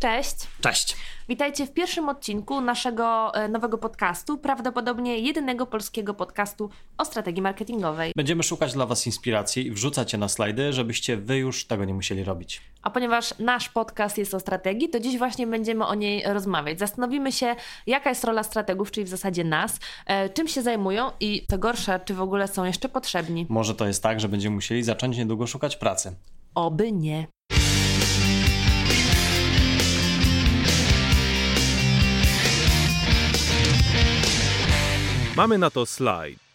Cześć. Cześć. Witajcie w pierwszym odcinku naszego e, nowego podcastu, prawdopodobnie jedynego polskiego podcastu o strategii marketingowej. Będziemy szukać dla Was inspiracji i wrzucać je na slajdy, żebyście Wy już tego nie musieli robić. A ponieważ nasz podcast jest o strategii, to dziś właśnie będziemy o niej rozmawiać. Zastanowimy się, jaka jest rola strategów, czyli w zasadzie nas, e, czym się zajmują i co gorsze, czy w ogóle są jeszcze potrzebni. Może to jest tak, że będziemy musieli zacząć niedługo szukać pracy. Oby nie. Mamy na to slajd.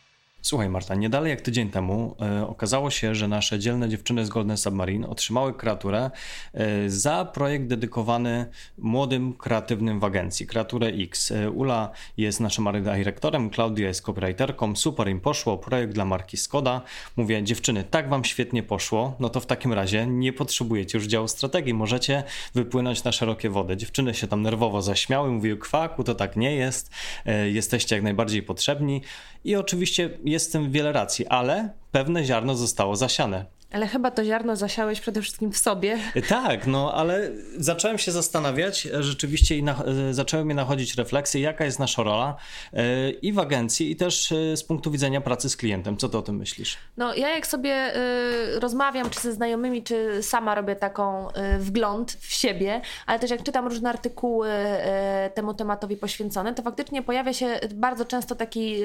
Słuchaj Marta, nie dalej jak tydzień temu e, okazało się, że nasze dzielne dziewczyny z Golden Submarine otrzymały kreaturę e, za projekt dedykowany młodym, kreatywnym w agencji, kreaturę X. E, Ula jest naszym dyrektorem, Klaudia jest copywriterką, super im poszło, projekt dla marki Skoda. Mówię, dziewczyny, tak wam świetnie poszło, no to w takim razie nie potrzebujecie już działu strategii, możecie wypłynąć na szerokie wody. Dziewczyny się tam nerwowo zaśmiały, mówiły, kwaku, to tak nie jest, e, jesteście jak najbardziej potrzebni i oczywiście jest w tym wiele racji, ale pewne ziarno zostało zasiane. Ale chyba to ziarno zasiałeś przede wszystkim w sobie. Tak, no ale zacząłem się zastanawiać rzeczywiście i na, zaczęły mnie nachodzić refleksje, jaka jest nasza rola yy, i w agencji, i też yy, z punktu widzenia pracy z klientem. Co ty o tym myślisz? No ja jak sobie yy, rozmawiam, czy ze znajomymi, czy sama robię taką wgląd w siebie, ale też jak czytam różne artykuły temu tematowi poświęcone, to faktycznie pojawia się bardzo często taki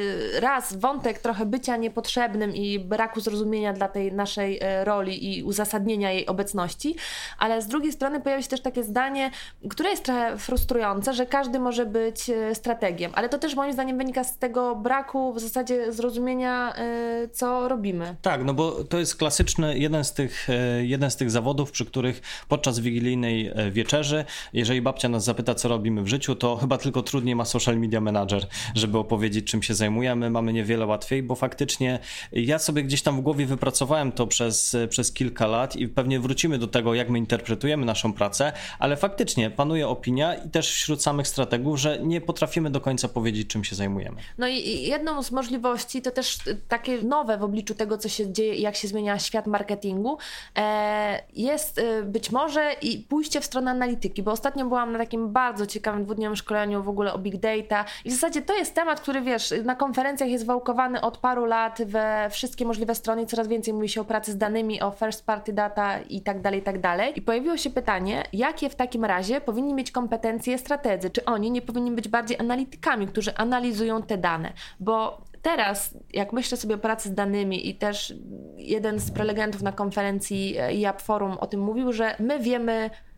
raz wątek trochę bycia niepotrzebnym i braku zrozumienia dla tej naszej roli i uzasadnienia jej obecności, ale z drugiej strony pojawia się też takie zdanie, które jest trochę frustrujące, że każdy może być e, strategiem, ale to też moim zdaniem wynika z tego braku w zasadzie zrozumienia, e, co robimy. Tak, no bo to jest klasyczny jeden z tych, e, jeden z tych zawodów, przy których podczas wigilijnej wieczerzy, jeżeli babcia nas zapyta, co robimy w życiu, to chyba tylko trudniej ma social media manager, żeby opowiedzieć, czym się zajmujemy. Mamy niewiele łatwiej, bo faktycznie ja sobie gdzieś tam w głowie wypracowałem to przez przez, kilka lat i pewnie wrócimy do tego, jak my interpretujemy naszą pracę, ale faktycznie panuje opinia i też wśród samych strategów, że nie potrafimy do końca powiedzieć, czym się zajmujemy. No i jedną z możliwości, to też takie nowe w obliczu tego, co się dzieje jak się zmienia świat marketingu, e, jest e, być może i pójście w stronę analityki, bo ostatnio byłam na takim bardzo ciekawym dwudniowym szkoleniu w ogóle o big data i w zasadzie to jest temat, który wiesz, na konferencjach jest wałkowany od paru lat we wszystkie możliwe strony i coraz więcej mówi się o pracy z danymi, danymi, o first party data i tak dalej, i tak dalej. I pojawiło się pytanie, jakie w takim razie powinni mieć kompetencje strategzy? Czy oni nie powinni być bardziej analitykami, którzy analizują te dane? Bo teraz, jak myślę sobie o pracy z danymi i też jeden z prelegentów na konferencji IAP Forum o tym mówił, że my wiemy E,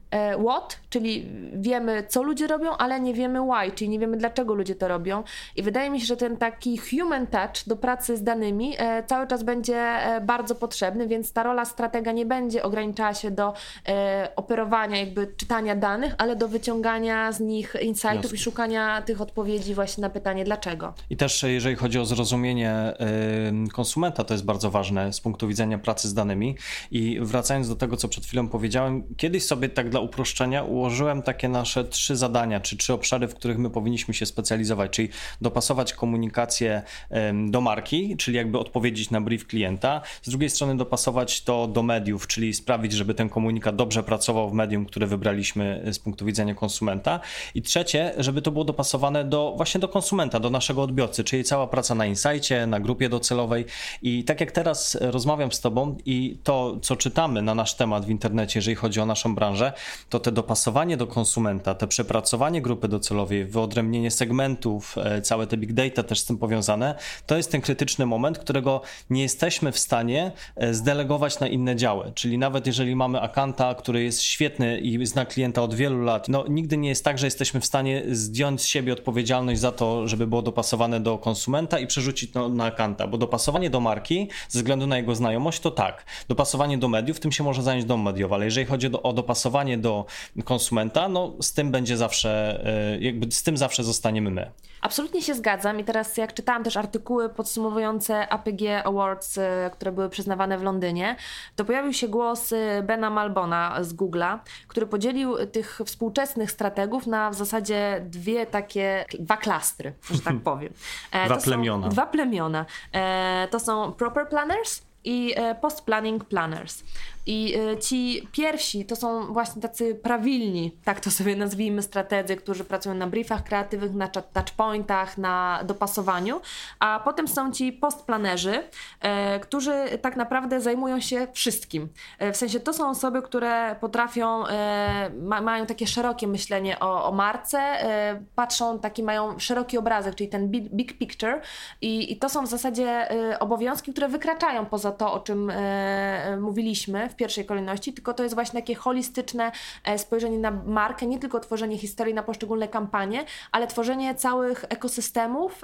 what, czyli wiemy, co ludzie robią, ale nie wiemy why, czyli nie wiemy, dlaczego ludzie to robią. I wydaje mi się, że ten taki human touch do pracy z danymi e, cały czas będzie e, bardzo potrzebny, więc ta rola stratega nie będzie ograniczała się do operowania, jakby czytania danych, ale do wyciągania z nich insightów Jasne. i szukania tych odpowiedzi właśnie na pytanie dlaczego. I też jeżeli chodzi o zrozumienie konsumenta, to jest bardzo ważne z punktu widzenia pracy z danymi. I wracając do tego, co przed chwilą powiedziałem, kiedyś sobie tak dla uproszczenia ułożyłem takie nasze trzy zadania, czy trzy obszary, w których my powinniśmy się specjalizować, czyli dopasować komunikację do marki, czyli jakby odpowiedzieć na brief klienta, z drugiej strony dopasować to do mediów, czyli sprawić, żeby ten komunikat dobrze pracował w medium, które wybraliśmy z punktu widzenia konsumenta. I trzecie, żeby to było dopasowane do właśnie do konsumenta, do naszego odbiorcy, czyli cała praca na insightie, na grupie docelowej. I tak jak teraz rozmawiam z tobą i to, co czytamy na nasz temat w internecie, jeżeli chodzi o naszą branżę, to te dopasowanie do konsumenta, te przepracowanie grupy docelowej, wyodrębnienie segmentów, e, całe te big data też z tym powiązane, to jest ten krytyczny moment, którego nie jesteśmy w stanie e, zdelegować na inne działy. Czyli nawet jeżeli mamy akanta, który jest świetny i zna klienta od wielu lat, no nigdy nie jest tak, że jesteśmy w stanie zdjąć z siebie odpowiedzialność za to, żeby było dopasowane do konsumenta i przerzucić to na akanta, bo dopasowanie do marki ze względu na jego znajomość to tak. Dopasowanie do mediów, tym się może zająć dom mediowy, ale jeżeli chodzi o dopasowanie do konsumenta, no z tym będzie zawsze, e, jakby z tym zawsze zostaniemy my. Absolutnie się zgadzam i teraz jak czytałam też artykuły podsumowujące APG Awards, e, które były przyznawane w Londynie, to pojawił się głos e, Bena Malbona z Google'a, który podzielił tych współczesnych strategów na w zasadzie dwie takie, dwa klastry, że tak powiem. dwa plemiona. Dwa plemiona. To są proper planners i post-planning planners. I y, ci pierwsi to są właśnie tacy prawilni, tak to sobie nazwijmy, strategzy, którzy pracują na briefach kreatywnych, na touchpointach, na dopasowaniu, a potem są ci postplanerzy, e, którzy tak naprawdę zajmują się wszystkim. E, w sensie to są osoby, które potrafią, e, ma, mają takie szerokie myślenie o, o marce, e, patrzą, taki mają szeroki obrazek, czyli ten big, big picture i, i to są w zasadzie e, obowiązki, które wykraczają poza to, o czym e, mówiliśmy w pierwszej kolejności, tylko to jest właśnie takie holistyczne spojrzenie na markę, nie tylko tworzenie historii na poszczególne kampanie, ale tworzenie całych ekosystemów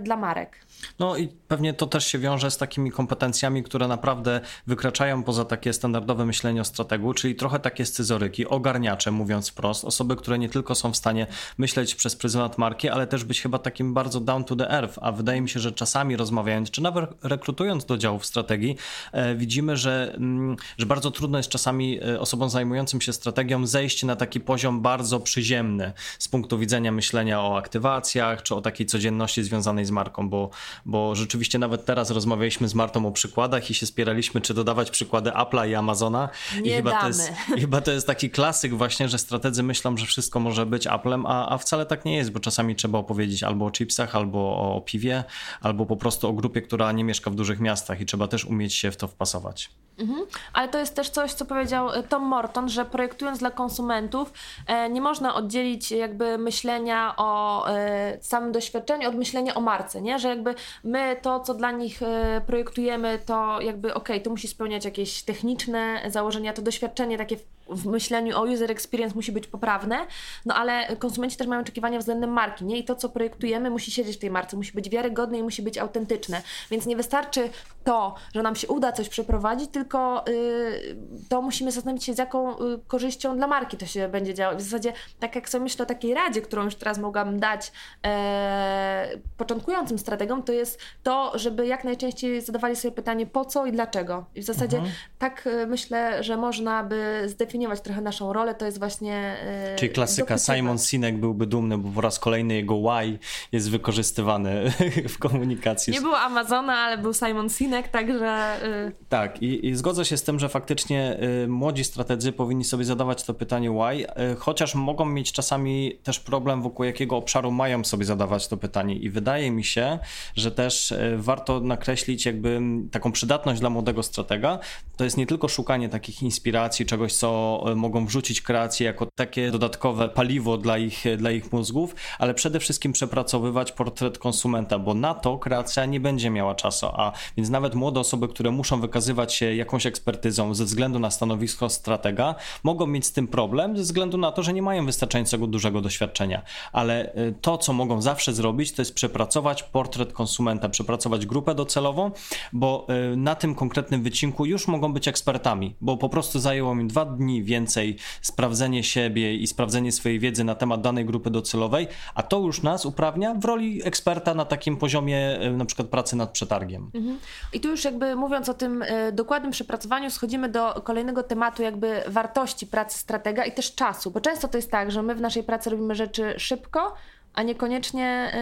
dla marek. No i pewnie to też się wiąże z takimi kompetencjami, które naprawdę wykraczają poza takie standardowe myślenie o strategu, czyli trochę takie scyzoryki, ogarniacze mówiąc wprost, osoby, które nie tylko są w stanie myśleć przez pryzmat marki, ale też być chyba takim bardzo down to the earth, a wydaje mi się, że czasami rozmawiając, czy nawet rekrutując do działów strategii, e, widzimy, że, mm, że bardzo trudno jest czasami e, osobom zajmującym się strategią zejść na taki poziom bardzo przyziemny z punktu widzenia myślenia o aktywacjach, czy o takiej codzienności związanej z marką, bo bo rzeczywiście nawet teraz rozmawialiśmy z Martą o przykładach i się spieraliśmy, czy dodawać przykłady Apple'a i Amazona. Nie I chyba damy. to, jest, chyba to jest taki klasyk właśnie, że strategzy myślą, że wszystko może być Applem, a, a wcale tak nie jest, bo czasami trzeba opowiedzieć albo o chipsach, albo o piwie, albo po prostu o grupie, która nie mieszka w dużych miastach i trzeba też umieć się w to wpasować. Mhm. Ale to jest też coś, co powiedział e, Tom Morton, że projektując dla konsumentów e, nie można oddzielić jakby myślenia o e, samym doświadczeniu od myślenia o marce, nie? Że jakby my to, co dla nich e, projektujemy, to jakby ok, to musi spełniać jakieś techniczne założenia, to doświadczenie takie w myśleniu o user experience musi być poprawne, no ale konsumenci też mają oczekiwania względem marki, nie? I to, co projektujemy, musi siedzieć w tej marce, musi być wiarygodne i musi być autentyczne. Więc nie wystarczy to, że nam się uda coś przeprowadzić, tylko y, to musimy zastanowić się, z jaką y, korzyścią dla marki to się będzie działo. W zasadzie, tak jak sobie myślę o takiej radzie, którą już teraz mogłabym dać e, początkującym strategom, to jest to, żeby jak najczęściej zadawali sobie pytanie po co i dlaczego. I w zasadzie mhm. tak y, myślę, że można by zdefiniować zdefiniować trochę naszą rolę, to jest właśnie. Yy, Czyli klasyka Simon Sinek byłby dumny, bo po raz kolejny jego why jest wykorzystywany w komunikacji. Nie było Amazona, ale był Simon Sinek, także. Yy... Tak, i, i zgodzę się z tym, że faktycznie yy, młodzi strategzy powinni sobie zadawać to pytanie why, y, chociaż mogą mieć czasami też problem, wokół jakiego obszaru mają sobie zadawać to pytanie. I wydaje mi się, że też y, warto nakreślić jakby taką przydatność dla młodego stratega. To jest nie tylko szukanie takich inspiracji, czegoś, co E, mogą wrzucić kreacje jako takie dodatkowe paliwo dla ich, dla ich mózgów, ale przede wszystkim przepracowywać portret konsumenta, bo na to kreacja nie będzie miała czasu, a więc nawet młode osoby, które muszą wykazywać się jakąś ekspertyzą ze względu na stanowisko stratega, mogą mieć z tym problem ze względu na to, że nie mają wystarczającego dużego doświadczenia, ale e, to, co mogą zawsze zrobić, to jest przepracować portret konsumenta, przepracować grupę docelową, bo e, na tym konkretnym wycinku już mogą być ekspertami, bo po prostu zajęło mi dwa dni więcej sprawdzenie siebie i sprawdzenie swojej wiedzy na temat danej grupy docelowej, a to już nas uprawnia w roli eksperta na takim poziomie e, na przykład pracy nad przetargiem. Mhm. I tu już jakby mówiąc o tym e, dokładnym przepracowaniu, schodzimy do kolejnego tematu jakby wartości pracy stratega i też czasu, bo często to jest tak, że my w naszej pracy robimy rzeczy szybko, a niekoniecznie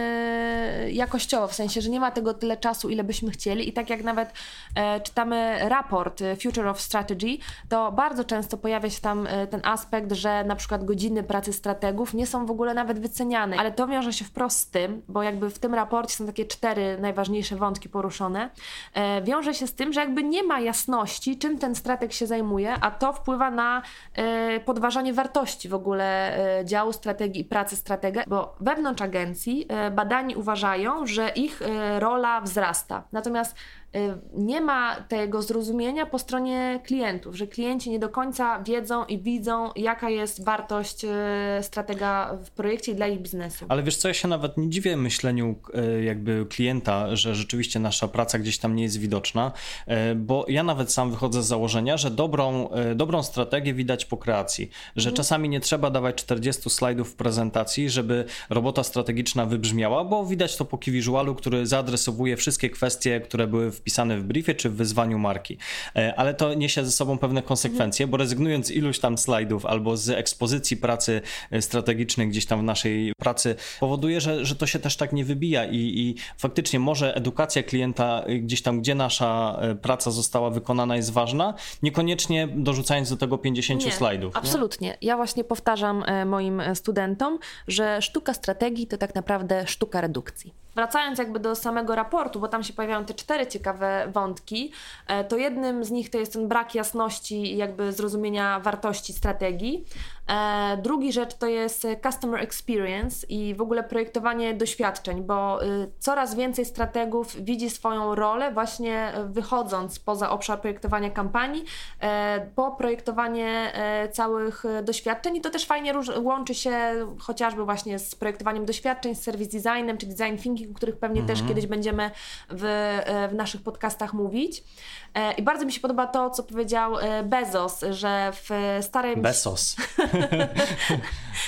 y, jakościowo, w sensie, że nie ma tego tyle czasu, ile byśmy chcieli. I tak jak nawet y, czytamy raport y, Future of Strategy, to bardzo często pojawia się tam y, ten aspekt, że na przykład godziny pracy strategów nie są w ogóle nawet wyceniane. Ale to wiąże się wprost z tym, bo jakby w tym raporcie są takie cztery najważniejsze wątki poruszone. Wiąże się z tym, że jakby nie ma jasności, czym ten strateg się zajmuje, a to wpływa na podważanie wartości w ogóle działu strategii i pracy stratega, bo wewnątrz wewnątrz agencji e, badani uważają, że ich e, rola wzrasta. Natomiast nie ma tego zrozumienia po stronie klientów, że klienci nie do końca wiedzą i widzą, jaka jest wartość y, stratega w projekcie dla ich biznesu. Ale wiesz co, ja się nawet nie dziwię myśleniu y, jakby klienta, że rzeczywiście nasza praca gdzieś tam nie jest widoczna, bo ja nawet sam wychodzę z założenia, że dobrą, dobrą strategię widać po kreacji, że mhm. czasami nie trzeba dawać 40 slajdów w prezentacji, żeby robota strategiczna wybrzmiała, bo widać to po key visualu, który zaadresowuje wszystkie kwestie, które były w wpisane w briefie czy w wyzwaniu marki. Ale to niesie ze sobą pewne konsekwencje, bo rezygnując z iluś tam slajdów albo z ekspozycji pracy strategicznej gdzieś tam w naszej pracy, powoduje, że, że to się też tak nie wybija i, i faktycznie może edukacja klienta gdzieś tam, gdzie nasza praca została wykonana jest ważna, niekoniecznie dorzucając do tego 50 nie, slajdów. Absolutnie. Nie? Ja właśnie powtarzam moim studentom, że sztuka strategii to tak naprawdę sztuka redukcji. Wracając jakby do samego raportu, bo tam się pojawiają te cztery ciekawe wątki, e, to jednym z nich to jest ten brak jasności i jakby zrozumienia wartości strategii. E, drugi rzecz to jest customer experience i w ogóle projektowanie doświadczeń, bo y, coraz więcej strategów widzi swoją rolę właśnie wychodząc poza obszar projektowania kampanii, e, po projektowanie całych doświadczeń i to też fajnie łączy się chociażby właśnie z projektowaniem doświadczeń, z service designem czy design thinking, o których pewnie też mhm. kiedyś będziemy w, e, w naszych podcastach mówić. E, I bardzo mi się podoba to, co powiedział e, Bezos, że w starym... Bezos.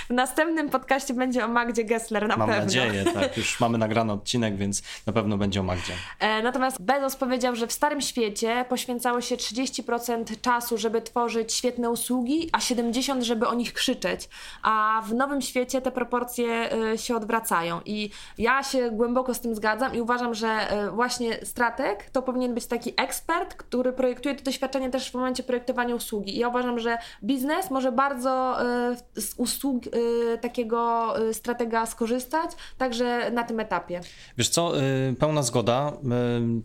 w następnym podcaście będzie o Magdzie Gessler na Mam pewno. Mam nadzieję, tak. Już mamy nagrany odcinek, więc na pewno będzie o Magdzie. Natomiast Bezos powiedział, że w starym świecie poświęcało się 30% czasu, żeby tworzyć świetne usługi, a 70% żeby o nich krzyczeć. A w nowym świecie te proporcje się odwracają. I ja się głęboko z tym zgadzam i uważam, że e, właśnie strateg to powinien być taki ekspert, który projektuje to doświadczenie też w momencie projektowania usługi. I ja uważam, że biznes może bardzo e, z usług e, takiego stratega skorzystać, także na tym etapie. Wiesz co, pełna zgoda,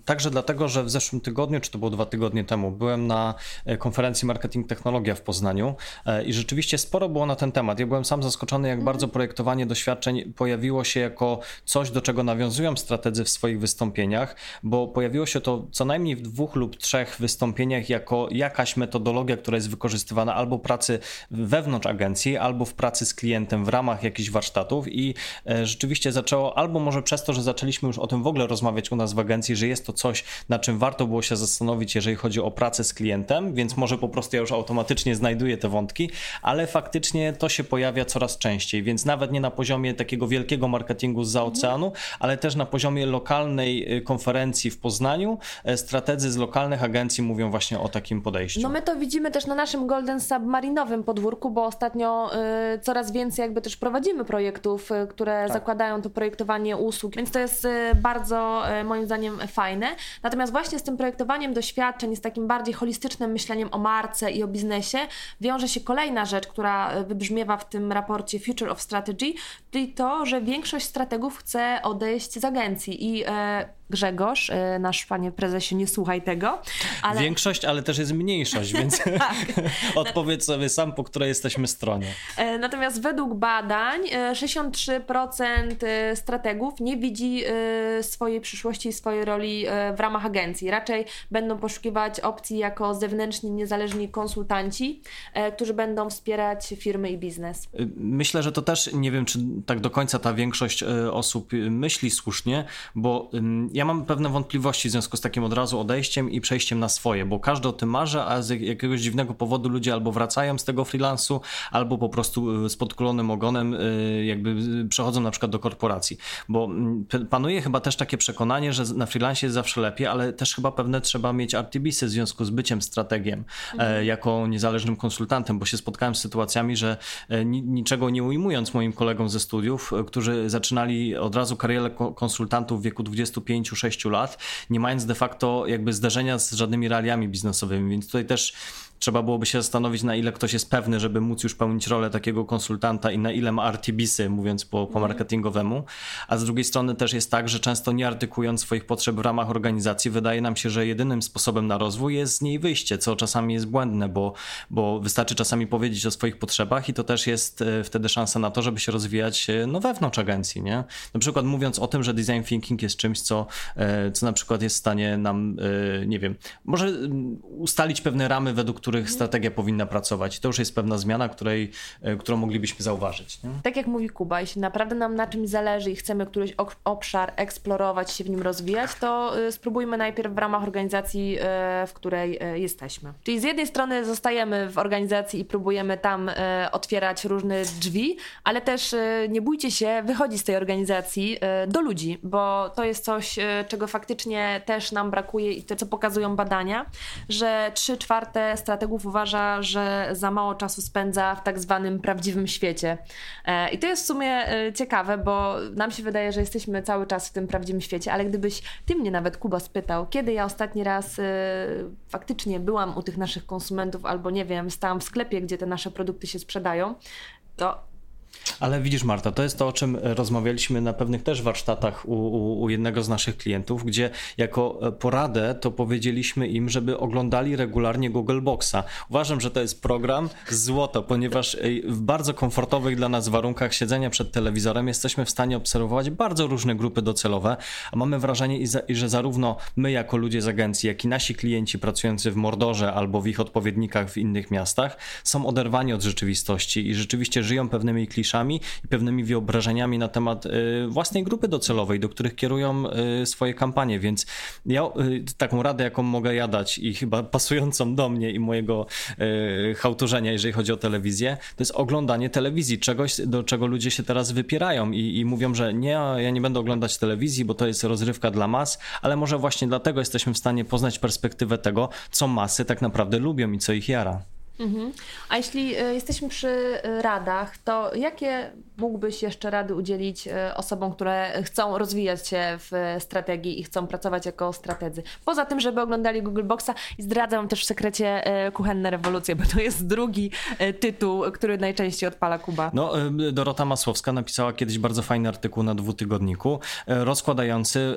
także dlatego, że w zeszłym tygodniu, czy to było dwa tygodnie temu, byłem na konferencji Marketing Technologia w Poznaniu i rzeczywiście sporo było na ten temat. Ja byłem sam zaskoczony, jak mhm. bardzo projektowanie doświadczeń pojawiło się jako coś, do czego nawiązują strategzy w swoich wystąpieniach, bo pojawiło się to co najmniej w dwóch lub trzech wystąpieniach jako jakaś metodologia, która jest wykorzystywana albo pracy wewnątrz agencji, albo w pracy z klientem w ramach jakichś warsztatów i e, rzeczywiście zaczęło, albo może przez to, że zaczęliśmy już o tym w ogóle rozmawiać u nas w agencji, że jest to coś, na czym warto było się zastanowić, jeżeli chodzi o pracę z klientem, więc może po prostu ja już automatycznie znajduję te wątki, ale faktycznie to się pojawia coraz częściej, więc nawet nie na poziomie takiego wielkiego marketingu z oceanu, ale ale też na poziomie lokalnej y, konferencji w Poznaniu e, strategzy z lokalnych agencji mówią właśnie o takim podejściu. No my to widzimy też na naszym Golden Submarinowym podwórku, bo ostatnio y, coraz więcej jakby też prowadzimy projektów, y, które tak. zakładają to projektowanie usług, więc to jest bardzo moim zdaniem fajne. Natomiast właśnie z tym projektowaniem doświadczeń, z takim bardziej holistycznym myśleniem o marce i o biznesie wiąże się kolejna rzecz, która wybrzmiewa w tym raporcie Future of Strategy, czyli to, że większość strategów chce odejść z agencji i Grzegorz, e, nasz panie prezesie, nie słuchaj tego. Ale... Większość, ale też jest mniejszość, więc tak. odpowiedz sobie sam, po której jesteśmy stronie. E, natomiast według badań 63% e, strategów nie widzi swojej przyszłości i swojej roli w ramach agencji. Raczej będą poszukiwać opcji jako zewnętrzni, niezależni konsultanci, którzy będą wspierać firmy i biznes. Myślę, że to też nie wiem, czy tak do końca ta większość osób myśli słusznie, bo ja mam pewne wątpliwości w związku z takim od razu odejściem i przejściem na swoje, bo każdy o tym marzy, a z jakiegoś dziwnego powodu ludzie albo wracają z tego freelansu, albo po prostu z podkulonym ogonem jakby przechodzą na przykład do korporacji, bo panuje chyba też takie przekonanie, że na freelancie jest zawsze lepiej, ale też chyba pewne trzeba mieć RTBsy w związku z byciem strategiem mhm. jako niezależnym konsultantem, bo się spotkałem z sytuacjami, że e, niczego nie ujmując moim kolegom ze studiów, e, którzy zaczynali od razu karierę konsultantów w wieku 25-6 lat, nie mając de facto jakby zderzenia z żadnymi realiami biznesowymi, więc tutaj też trzeba byłoby się zastanowić, na ile ktoś jest pewny, żeby móc już pełnić rolę takiego konsultanta i na ile ma RTBsy, mówiąc po, po mhm. marketingowemu. A z drugiej strony też jest tak, że często nie artykując swoich potrzeb w ramach organizacji, wydaje nam się, że jedynym sposobem na rozwój jest z niej wyjście, co czasami jest błędne, bo, bo wystarczy czasami powiedzieć o swoich potrzebach i to też jest e, wtedy szansa na to, żeby się rozwijać e, no, wewnątrz agencji. Nie? Na przykład mówiąc o tym, że design thinking jest czymś, co, e, co na przykład jest w stanie nam, nie wiem, może ustalić pewne ramy, według których których strategia powinna pracować. To już jest pewna zmiana, której, e, którą moglibyśmy zauważyć. Nie? Tak jak mówi Kuba, jeśli naprawdę nam na czymś zależy i chcemy któryś obszar eksplorować, się w nim rozwijać, to y, spróbujmy najpierw w ramach organizacji, y, w której jesteśmy. Czyli z jednej strony zostajemy w organizacji i próbujemy tam otwierać różne drzwi, ale też nie bójcie się wychodzić z tej organizacji do ludzi, bo to jest coś, czego faktycznie też nam brakuje i to, co pokazują badania, że 3 czwarte strategów uważa, że za mało czasu spędza w tak zwanym prawdziwym świecie. E, I to jest w sumie e, ciekawe, bo nam się wydaje, że jesteśmy cały czas w tym prawdziwym świecie, ale gdybyś ty mnie nawet, Kuba, spytał, kiedy ja ostatni raz e, faktycznie byłam u tych naszych konsumentów albo nie wiem, stałam w sklepie, gdzie te nasze produkty się sprzedają, to ale widzisz, Marta, to jest to, o czym rozmawialiśmy na pewnych też warsztatach u, u, u, jednego z naszych klientów, gdzie jako poradę to powiedzieliśmy im, żeby oglądali regularnie Google Boxa. Uważam, że to jest program złoto, ponieważ w bardzo komfortowych dla nas warunkach siedzenia przed telewizorem jesteśmy w stanie obserwować bardzo różne grupy docelowe, a mamy wrażenie, że zarówno my jako ludzie z agencji, jak i nasi klienci pracujący w Mordorze albo w ich odpowiednikach w innych miastach są oderwani od rzeczywistości i rzeczywiście żyją pewnymi kliszami i pewnymi wyobrażeniami na temat y, własnej grupy docelowej, do których kierują y, swoje kampanie, więc ja y, taką radę, jaką mogę ja dać i chyba pasującą do mnie i mojego chałturzenia, jeżeli chodzi o telewizję, to jest oglądanie telewizji, czegoś, do czego ludzie się teraz wypierają i, i mówią, że nie, ja nie będę oglądać telewizji, bo to jest rozrywka dla mas, ale może właśnie dlatego jesteśmy w stanie poznać perspektywę tego, co masy tak naprawdę lubią i co ich jara. Mhm. A jeśli e, jesteśmy przy e, radach, to jakie mógłbyś jeszcze rady udzielić e, osobom, które chcą rozwijać się w strategii i chcą pracować jako strategzy? Poza tym, żeby oglądali Google Boxa i zdradzam też w sekrecie Kuchenne Rewolucje, bo to jest drugi tytuł, który najczęściej odpala Kuba. No, Dorota Masłowska napisała kiedyś bardzo fajny artykuł na dwutygodniku, rozkładający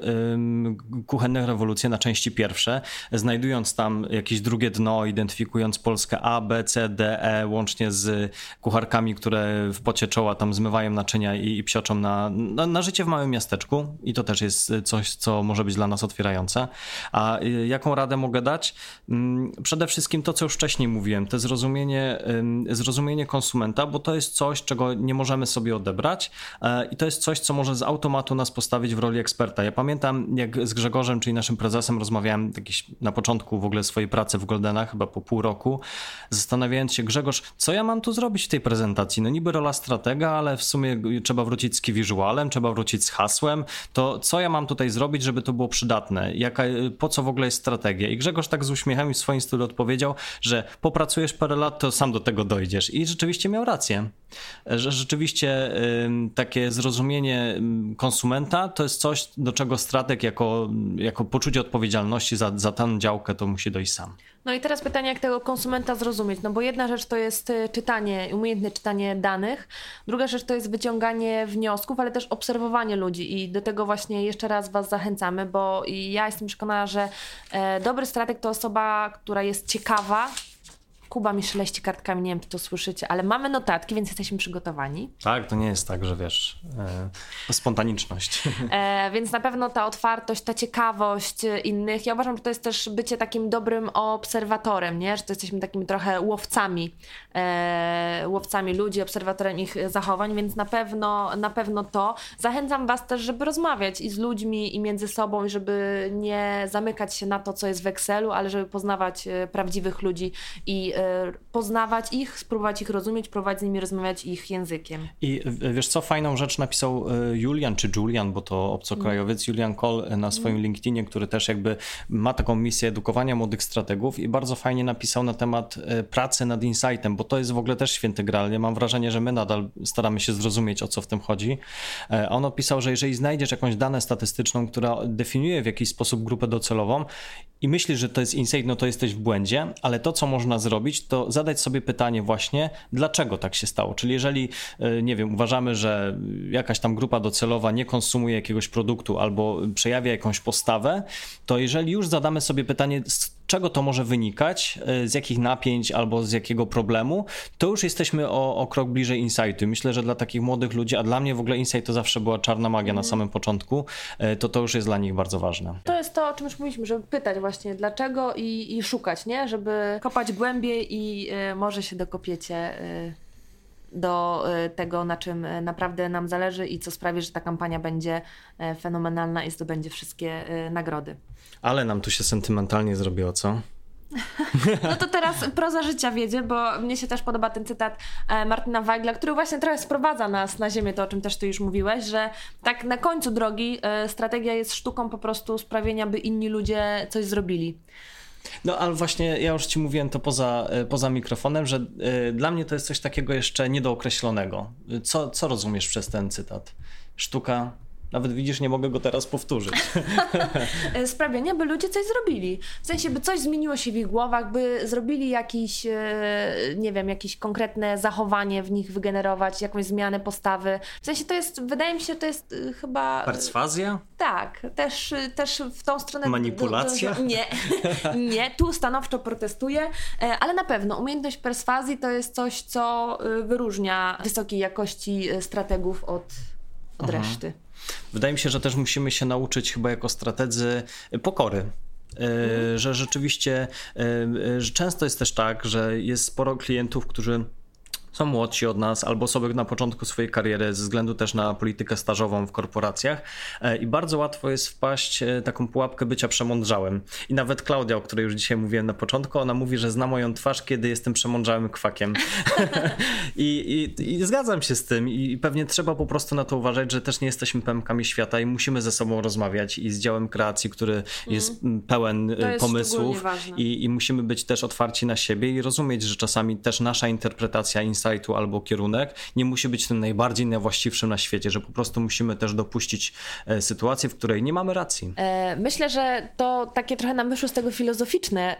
Kuchenne Rewolucje na części pierwsze, znajdując tam jakieś drugie dno, identyfikując Polskę A, B, C, D, E, łącznie z kucharkami, które w pocie czoła tam zmywają naczynia i, i psioczą na, na, na, życie w małym miasteczku i to też jest coś, co może być dla nas otwierające. A y, jaką radę mogę dać? Mm, przede wszystkim to, co już wcześniej mówiłem, to zrozumienie, zrozumienie konsumenta, bo to jest coś, czego nie możemy sobie odebrać e, i to jest coś, co może z automatu nas postawić w roli eksperta. Ja pamiętam, jak z Grzegorzem, czyli naszym prezesem, rozmawiałem jakiś na początku w ogóle swojej pracy w Goldenach, chyba po pół roku, zastanawiając się, Grzegorz, co ja mam tu zrobić w tej prezentacji? No niby rola stratega, ale w sumie trzeba wrócić z key trzeba wrócić z hasłem, to co ja mam tutaj zrobić, żeby to było przydatne? Jaka, po co w ogóle jest strategia? I Grzegorz tak z uśmiechem i w swoim stylu odpowiedział, że popracujesz parę lat, to sam do tego dojdziesz. I rzeczywiście miał rację. Że rzeczywiście takie zrozumienie konsumenta to jest coś, do czego strateg jako, jako poczucie odpowiedzialności za, za tę działkę to musi dojść sam. No i teraz pytanie, jak tego konsumenta zrozumieć? No bo jedna rzecz to jest y, czytanie, umiejętne czytanie danych, druga rzecz to jest wyciąganie wniosków, ale też obserwowanie ludzi i do tego właśnie jeszcze raz Was zachęcamy, bo ja jestem przekonana, że e, dobry strateg to osoba, która jest ciekawa, Kuba mi szeleści kartkami, nie wiem, czy to słyszycie, ale mamy notatki, więc jesteśmy przygotowani. Tak, to nie jest tak, że wiesz, e, spontaniczność. E, więc na pewno ta otwartość, ta ciekawość innych, ja uważam, że to jest też bycie takim dobrym obserwatorem, nie? że to jesteśmy takimi trochę łowcami, e, łowcami ludzi, obserwatorem ich zachowań, więc na pewno, na pewno to. Zachęcam Was też, żeby rozmawiać i z ludźmi, i między sobą, i żeby nie zamykać się na to, co jest w Excelu, ale żeby poznawać e, prawdziwych ludzi i E, poznawać ich, spróbować ich rozumieć, próbować z nimi rozmawiać ich językiem. I wiesz co, fajną rzecz napisał e, Julian, czy Julian, bo to obcokrajowiec, mm. Julian Cole na swoim mm. LinkedInie, który też jakby ma taką misję edukowania młodych strategów i bardzo fajnie napisał na temat e, pracy nad insightem, bo to jest w ogóle też święty graal. Mam wrażenie, że my nadal staramy się zrozumieć, o co w tym chodzi. On opisał, że jeżeli znajdziesz jakąś dane statystyczną, która definiuje w jakiś sposób grupę docelową i myślisz, że to jest insight, no to jesteś w błędzie, ale to, co można zrobić, to zadać sobie pytanie właśnie, dlaczego tak się stało. Czyli jeżeli, e, nie wiem, uważamy, że jakaś tam grupa docelowa nie konsumuje jakiegoś produktu albo przejawia jakąś postawę, to jeżeli już zadamy sobie pytanie, czego to może wynikać, e, z jakich napięć albo z jakiego problemu, to już jesteśmy o, o krok bliżej insightu. Myślę, że dla takich młodych ludzi, a dla mnie w ogóle insight to zawsze była czarna magia na mhm. samym początku, e, to to już jest dla nich bardzo ważne. To jest to, o czym już mówiliśmy, żeby pytać właśnie dlaczego i, i szukać, nie? Żeby kopać głębiej i y, może się dokopiecie. Y, do tego, na czym naprawdę nam zależy i co sprawi, że ta kampania będzie fenomenalna i zdobędzie wszystkie nagrody. Ale nam tu się sentymentalnie zrobiło, co? No to teraz proza życia wiedzie, bo mnie się też podoba ten cytat e, Martina Weigla, który właśnie trochę sprowadza nas na ziemię, to o czym też ty już mówiłeś, że tak na końcu drogi e, strategia jest sztuką po prostu sprawienia, by inni ludzie coś zrobili. No ale właśnie ja już ci mówiłem to poza, e, poza mikrofonem, że dla mnie to jest coś takiego jeszcze niedookreślonego. Co, co rozumiesz przez ten cytat? Sztuka nawet widzisz, nie mogę go teraz powtórzyć. Sprawienie, by ludzie coś zrobili. W sensie, by coś zmieniło się w ich głowach, by zrobili jakiś, e, nie wiem, jakieś konkretne zachowanie w nich wygenerować, jakąś zmianę postawy. W sensie to jest, wydaje mi się, to jest e, chyba... Perswazja? Tak, też, też w tą stronę... Manipulacja? Nie, nie, tu stanowczo protestuję, e, ale na pewno umiejętność perswazji to jest coś, co wyróżnia wysokiej jakości strategów od, od reszty. Wydaje mi się, że też musimy się nauczyć chyba jako strategzy pokory. Mm. Że rzeczywiście, e, że często jest też tak, że jest sporo klientów, którzy są młodsi od nas albo osoby na początku swojej kariery ze względu też na politykę stażową w korporacjach e, i bardzo łatwo jest wpaść e, taką pułapkę bycia przemądrzałym. I nawet Klaudia, o której już dzisiaj mówiłem na początku, ona mówi, że zna moją twarz, kiedy jestem przemądrzałym kwakiem. I, i, I, zgadzam się z tym i pewnie trzeba po prostu na to uważać, że też nie jesteśmy pępkami świata i musimy ze sobą rozmawiać i z działem kreacji, który mm. jest pełen e, jest pomysłów i, i musimy być też otwarci na siebie i rozumieć, że czasami też nasza interpretacja, insight sajtu albo kierunek nie musi być tym najbardziej najwłaściwszym na świecie, że po prostu musimy też dopuścić e, sytuację, w której nie mamy racji. E, myślę, że to takie trochę nam wyszło z tego filozoficzne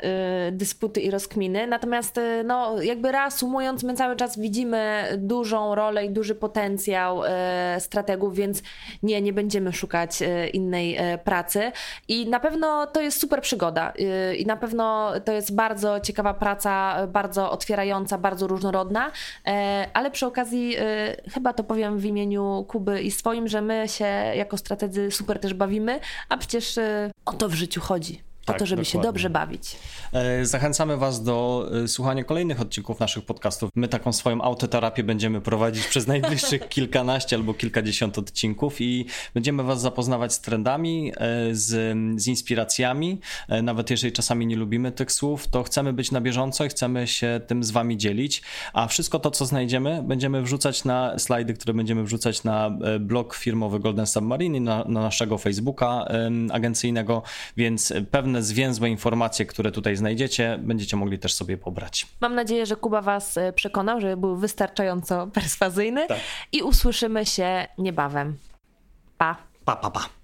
y, dysputy i rozkminy, natomiast y, no, jakby reasumując, my cały czas widzimy dużą rolę i duży potencjał y, strategów, więc nie, nie będziemy szukać innej pracy. I na pewno to jest super przygoda i na pewno to jest bardzo ciekawa praca, bardzo otwierająca, bardzo różnorodna, E, ale przy okazji e, chyba to powiem w imieniu Kuby i swoim, że my się jako strategzy super też bawimy, a przecież e, o to w życiu chodzi po tak, to, żeby dokładnie. się dobrze bawić. E, zachęcamy Was do e, słuchania kolejnych odcinków naszych podcastów. My taką swoją autoterapię będziemy prowadzić przez najbliższych kilkanaście albo kilkadziesiąt odcinków i będziemy Was zapoznawać z trendami, e, z, z inspiracjami. Nawet jeżeli czasami nie lubimy tych słów, to chcemy być na bieżąco i chcemy się tym z Wami dzielić. A wszystko to, co znajdziemy, będziemy wrzucać na slajdy, które będziemy wrzucać na blog firmowy Golden Submarine i na, na naszego Facebooka agencyjnego, więc pewne pewne zwięzłe informacje, które tutaj znajdziecie, będziecie mogli też sobie pobrać. Mam nadzieję, że Kuba Was e, przekonał, że był wystarczająco perswazyjny tak. i usłyszymy się niebawem. Pa. Pa, pa, pa.